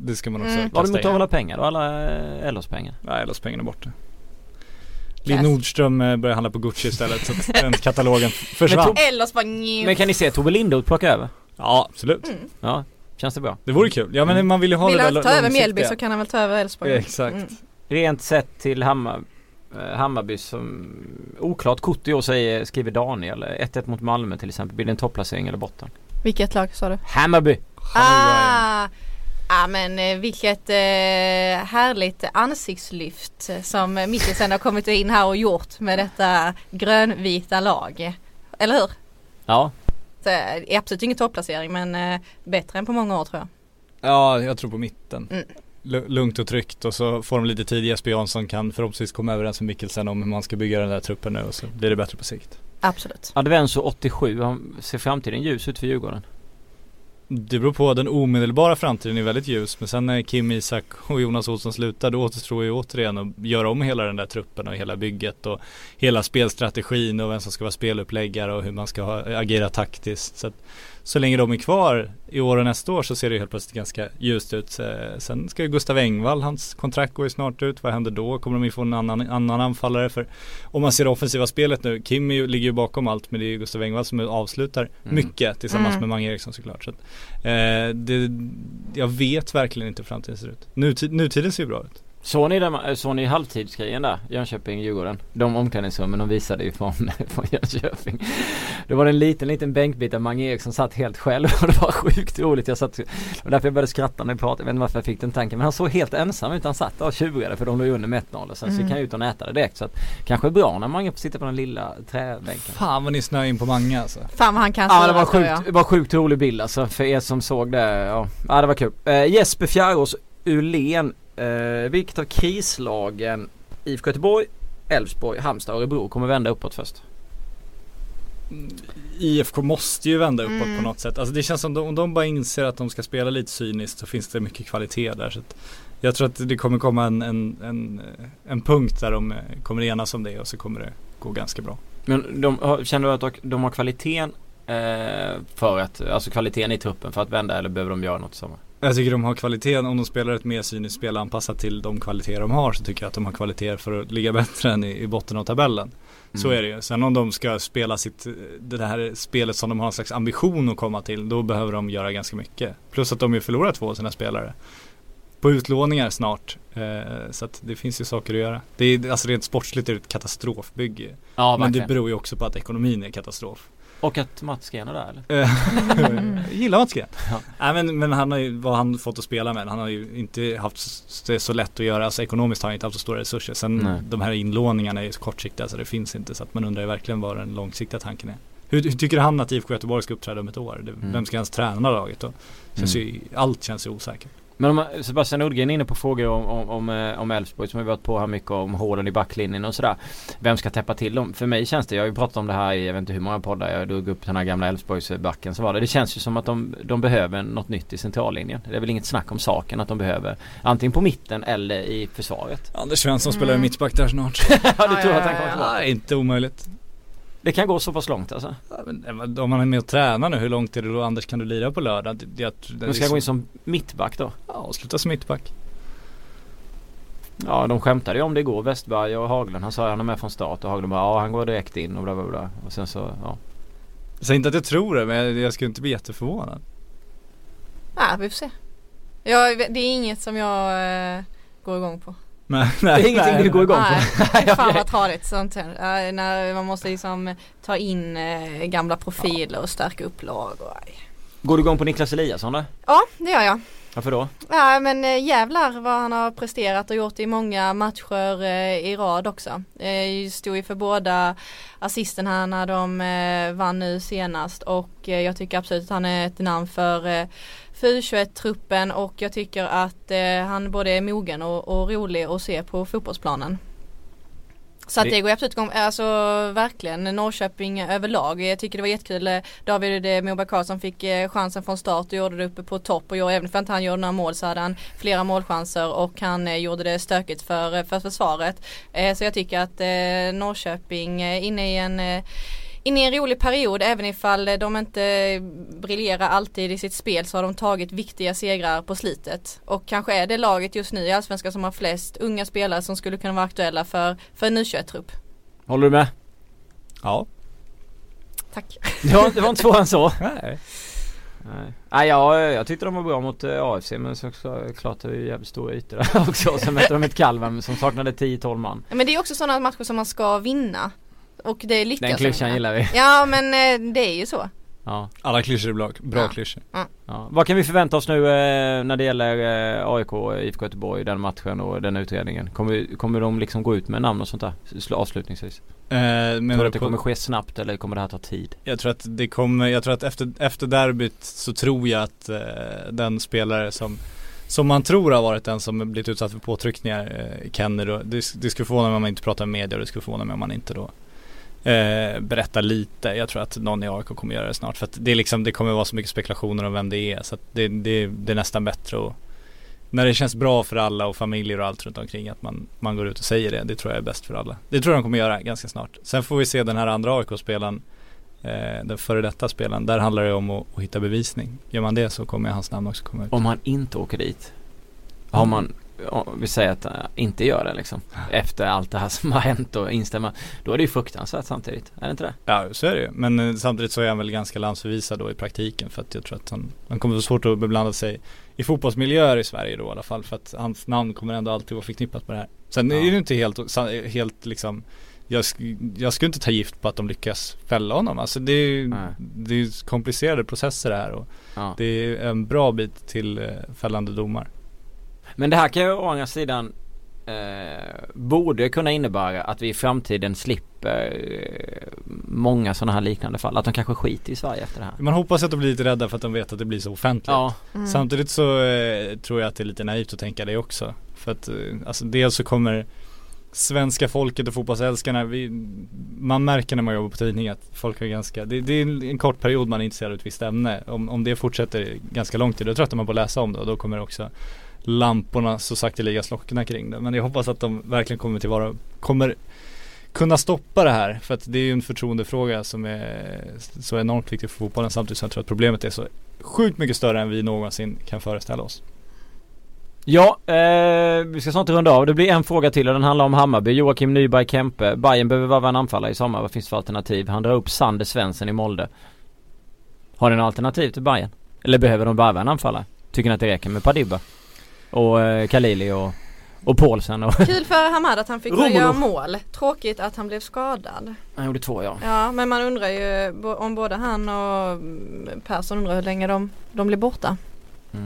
Det ska man också Mm. Var de kasta inte in. hålla pengar då? Alla eh, Ellos pengar? Nej, LOs pengarna är borta. Kass. Nordström eh, börjar handla på Gucci istället så att den katalogen försvann. Eller så bara nju. Men kan ni se Tobbe Lindroth plocka över? Ja, absolut. Mm. Ja, känns det bra? Det vore kul. Ja men man vill ju ha Vill det där han ta över. Mjällby så kan han väl ta över Elfsborg. Ja, exakt. Mm. Rent sett till Hammar, eh, Hammarby som oklart kort i år säger, skriver Daniel. 1-1 mot Malmö till exempel. Blir det en topplacering eller botten? Vilket lag sa du? Hammarby! Ah! Ja men eh, vilket eh, härligt ansiktslyft som Mikkelsen har kommit in här och gjort med detta grönvita lag. Eller hur? Ja, eh, är absolut ingen topplacering men eh, bättre än på många år tror jag. Ja, jag tror på mitten. Mm. Lu- Lugnt och tryggt och så får de lite tid. Jesper Jansson kan förhoppningsvis komma överens med Mikkelsen om hur man ska bygga den där truppen nu och så blir det bättre på sikt. Absolut. Advenso 87, han ser framtiden ljus ut för Djurgården. Det beror på, den omedelbara framtiden är väldigt ljus men sen när Kim Isak och Jonas Olsson slutar då återstår ju återigen att göra om hela den där truppen och hela bygget och hela spelstrategin och vem som ska vara speluppläggare och hur man ska agera taktiskt. Så, att, så länge de är kvar i år och nästa år så ser det helt plötsligt ganska ljust ut. Eh, Sen ska ju Gustav Engvall, hans kontrakt går ju snart ut. Vad händer då? Kommer de ju få en annan, annan anfallare? För om man ser det offensiva spelet nu, Kim ju, ligger ju bakom allt men det är ju Gustav Engvall som avslutar Mm. mycket tillsammans Mm. med Mange Eriksson såklart. Så att, Eh, det, jag vet verkligen inte hur framtiden ser ut. Nutid, nutiden ser ju bra ut. Såg ni, den, såg ni halvtidsgrejen där? Jönköping-Djurgården? De omklädningsrummen de visade ju från, från Jönköping. Det var en liten, liten bänkbit där Mange Eriksson satt helt själv och det var sjukt roligt. Jag satt, var därför jag började skratta när vi pratade. Jag vet inte varför jag fick den tanken. Men han såg helt ensam ut. Han satt där och tjurade för de låg under med 1-0 och sen så Mm. gick han ut och nätade direkt. Så att kanske är bra när Mange får sitta på den lilla träbänken. Fan vad ni snöar in på Mange alltså. Fan vad han kan Ja det var tror jag. sjukt, det var sjukt rolig bild alltså för er som såg det. Ja, ja det var kul. Eh, Jesper Fjärås Ulén. Eh, vilket av krislagen IFK Göteborg, Elfsborg, Halmstad och Örebro kommer vända uppåt först? IFK måste ju vända uppåt Mm. på något sätt. Alltså det känns som de, om de bara inser att de ska spela lite cyniskt så finns det mycket kvalitet där. Så att jag tror att det kommer komma en, en, en, en punkt där de eh, kommer enas om det och så kommer det gå ganska bra. Men de, känner du att de har kvaliteten eh, för att, alltså kvaliteten i truppen för att vända eller behöver de göra något samma? Jag tycker de har kvaliteten, om de spelar ett mer cyniskt spel anpassat till de kvaliteter de har så tycker jag att de har kvaliteter för att ligga bättre än i, i botten av tabellen. Så Mm. är det ju. Sen om de ska spela sitt, det här spelet som de har en slags ambition att komma till, då behöver de göra ganska mycket. Plus att de ju förlorat två av sina spelare. på utlåningar snart. Eh, så att det finns ju saker att göra. Det är, alltså rent sportsligt är det ett katastrofbygge. Ja, Men det beror ju också på att ekonomin är katastrof. Och att Mats Green är där eller? Eh, gillar Mats Green. Ja. Nej men, men han har ju, vad han fått att spela med. Han har ju inte haft det så lätt att göra. Alltså ekonomiskt har han inte haft så stora resurser. Sen Nej. de här inlåningarna är ju så kortsiktiga så det finns inte. Så att man undrar ju verkligen vad den långsiktiga tanken är. Hur, hur tycker han att IFK Göteborg ska uppträda om ett år? Det, Mm. Vem ska ens träna laget då? Känns Mm. ju, allt känns ju osäkert. Men om, Sebastian Nordgren är inne på frågor om, om, om, eh, om Elfsborg som vi varit på här mycket om hålen i backlinjen och sådär. Vem ska täppa till dem? För mig känns det, jag har ju pratat om det här i jag vet inte hur många poddar, jag drog upp den här gamla Elfsborgsbacken som var det. Det känns ju som att de, de behöver något nytt i centrallinjen. Det är väl inget snack om saken att de behöver antingen på mitten eller i försvaret. Anders Svensson Mm. spelar ju mittback där snart. ja du tror att han kommer tillbaka? Nej, inte omöjligt. Det kan gå så pass långt alltså? Ja, men, om man är med och tränar nu, hur långt är det då Anders kan du lira på lördag? Det, det, det, De ska gå in som mittback då? Ja, sluta som mittback. Ja de skämtade ju om det igår, Westberg och Haglund. Han sa att han är med från start och Haglund bara ja han går direkt in och bla bla bla. Och sen så ja. Säg inte att jag tror det men jag, jag skulle inte bli jätteförvånad. Ja, vi får se. Jag, det är inget som jag eh, går igång på. Men, Det är ingenting du går igång på? Nej, fan vad tradigt sånt här. Ja, när man måste liksom ta in eh, gamla profiler och stärka upp lag och aj. Går du igång på Niklas Eliasson då? Ja, det gör jag. Varför då? Ja men eh, jävlar vad han har presterat och gjort i många matcher eh, i rad också. Eh, stod ju för båda assisten här när de eh, vann nu senast och eh, jag tycker absolut att han är ett namn för eh, för U21-truppen och jag tycker att eh, han både är mogen och, och rolig att se på fotbollsplanen. Så att Det- det går absolut igång, alltså verkligen Norrköping överlag. Jag tycker det var jättekul, eh, David eh, Moberg Karlsson fick eh, chansen från start och gjorde det uppe på topp och gjorde, även för att han gjorde några mål så hade han flera målchanser och han gjorde det stökigt för, för försvaret. Så jag tycker att Norrköping är inne i en Inne i en rolig period även ifall de inte briljerar alltid i sitt spel så har de tagit viktiga segrar på slutet. Och kanske är det laget just nu i Allsvenskan som har flest unga spelare som skulle kunna vara aktuella för, för en U21-trupp. Håller du med? Ja. Tack. Det var, det var inte svårare än så. Nej. Nej, Nej jag, jag tyckte de var bra mot eh, AFC men så, klart det är ju jävligt stora ytor där också. Sen mötte de ett Kalmar som saknade 10-12 man. Men det är också sådana matcher som man ska vinna. Och det lyckas Den klyschan gillar vi. Ja men eh, det är ju så. Ja, Alla klyschor är bra, bra Ja. klyschor. ja. Vad kan vi förvänta oss nu eh, när det gäller eh, AIK, IFK Göteborg, den matchen och den utredningen? Kommer, kommer de liksom gå ut med namn och sånt där Sl- avslutningsvis? Eh, Tror du att det kommer ske snabbt eller kommer det här ta tid? Jag tror att det kommer, jag tror att efter, efter derbyt så tror jag att eh, den spelare som som man tror har varit den som blivit utsatt för påtryckningar, eh, Kenny då, det, det skulle förvåna mig om man inte pratar med media och det skulle förvåna mig om man inte då eh, berätta lite. Jag tror att någon i AIK kommer göra det snart för att det är liksom, det kommer vara så mycket spekulationer om vem det är så att det, det, det är nästan bättre att när det känns bra för alla och familjer och allt runt omkring att man, man går ut och säger det. Det tror jag är bäst för alla. Det tror jag de kommer göra ganska snart. Sen får vi se den här andra AIK-spelaren eh, den före detta spelaren. Där handlar det om att, att hitta bevisning. Gör man det så kommer hans namn också komma ut. Om han inte åker dit? Har man, vi säger att han inte gör det liksom. Efter allt det här som har hänt och instämma. Då är det ju fruktansvärt samtidigt. Är det inte det? Ja så är det ju. Men eh, samtidigt så är han väl ganska landsförvisad då i praktiken. För att jag tror att han, han kommer få svårt att beblanda sig i fotbollsmiljöer i Sverige då i alla fall. För att hans namn kommer ändå alltid vara förknippat med det här. Sen Ja. är det ju inte helt, helt liksom jag, jag skulle inte ta gift på att de lyckas fälla honom. Alltså det är ju, det är ju komplicerade processer det här och Ja. det är en bra bit till eh, fällande domar. Men det här kan ju å andra sidan eh, borde kunna innebära att vi i framtiden slipper eh, många sådana här liknande fall. Att de kanske skiter i Sverige efter det här. Man hoppas att de blir lite rädda för att de vet att det blir så offentligt. Ja, Mm. Samtidigt så eh, tror jag att det är lite naivt att tänka det också. För att eh, alltså dels så kommer svenska folket och fotbollsälskarna, vi, man märker när man jobbar på tidning att folk har ganska, det, det är en, kort period man är intresserad av ett visst ämne. Om, om det fortsätter ganska lång tid, då tröttnar man på att läsa om det och då kommer också lamporna så sakteliga slockna kring det. Men jag hoppas att de verkligen kommer till vara, kommer kunna stoppa det här. För att det är ju en förtroendefråga som är så enormt viktig för fotbollen samtidigt som jag tror att problemet är så sjukt mycket större än vi någonsin kan föreställa oss. ja eh, vi ska snart runda av. Det blir en fråga till och den handlar om Hammarby. Joakim Nyberg Kempe. Bayern behöver varva en anfallare i sommar. Vad finns det för alternativ? Han drar upp Sander Svensson i Molde. Har ni några alternativ till Bayern? Eller behöver de varva en anfallare? Tycker ni att det räcker med Padiba? Och eh, Khalili och, och Paulsen och Kul för Hamad att han fick Romulo. göra mål. Tråkigt att han blev skadad. han gjorde två ja. Ja men man undrar ju om både han och mm, Persson undrar hur länge de, de blir borta. Mm.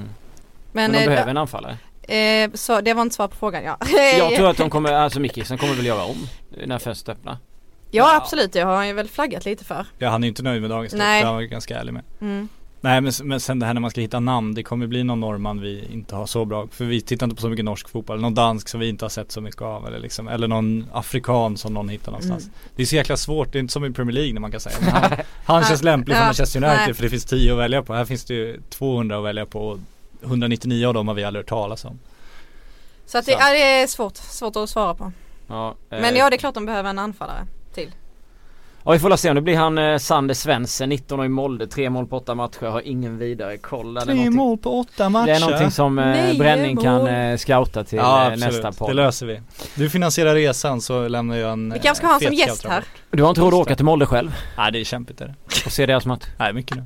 Men, Men de eh, behöver en anfallare. eh, så det var inte svar på frågan ja. Jag tror att de kommer, alltså Mickisen kommer väl göra om när fönstret öppnar. Ja absolut det har han ju väl flaggat lite för. Ja han är ju inte nöjd med dagens Nej. det har jag varit ganska ärlig med. Mm. Nej men, men sen det här när man ska hitta namn, det kommer bli någon norrman vi inte har så bra, för vi tittar inte på så mycket norsk fotboll, någon dansk som vi inte har sett så mycket av eller liksom, eller någon afrikan som någon hittar någonstans. Mm. Det är så jäkla svårt, det är inte som i Premier League när man kan säga, men han, han känns lämplig för Manchester United för det finns 10 att välja på, här finns det ju 200 att välja på och 199 av dem har vi aldrig hört talas om. Så att det, Så. ja, det är svårt, svårt att svara på. Ja, eh, Men ja det är klart de behöver en anfallare till. Ja vi får väl se om det blir han eh, Sander Svensson, 19 år i Molde, tre mål på åtta matcher, har ingen vidare koll. Det är någonting- mål på åtta matcher. Det är någonting som eh, Nio Bränning kan eh, scouta till Ja eh, nästa det podd. löser vi. Du finansierar resan så lämnar jag en Vi kanske ska ha eh, honom som fet gäst här. Du har inte råd att åka till Molde själv Nej det är kämpigt är det. och se deras match? Nej mycket nu.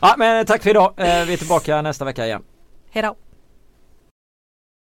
Ja men tack för idag. Eh, Vi är tillbaka nästa vecka igen. Hejdå.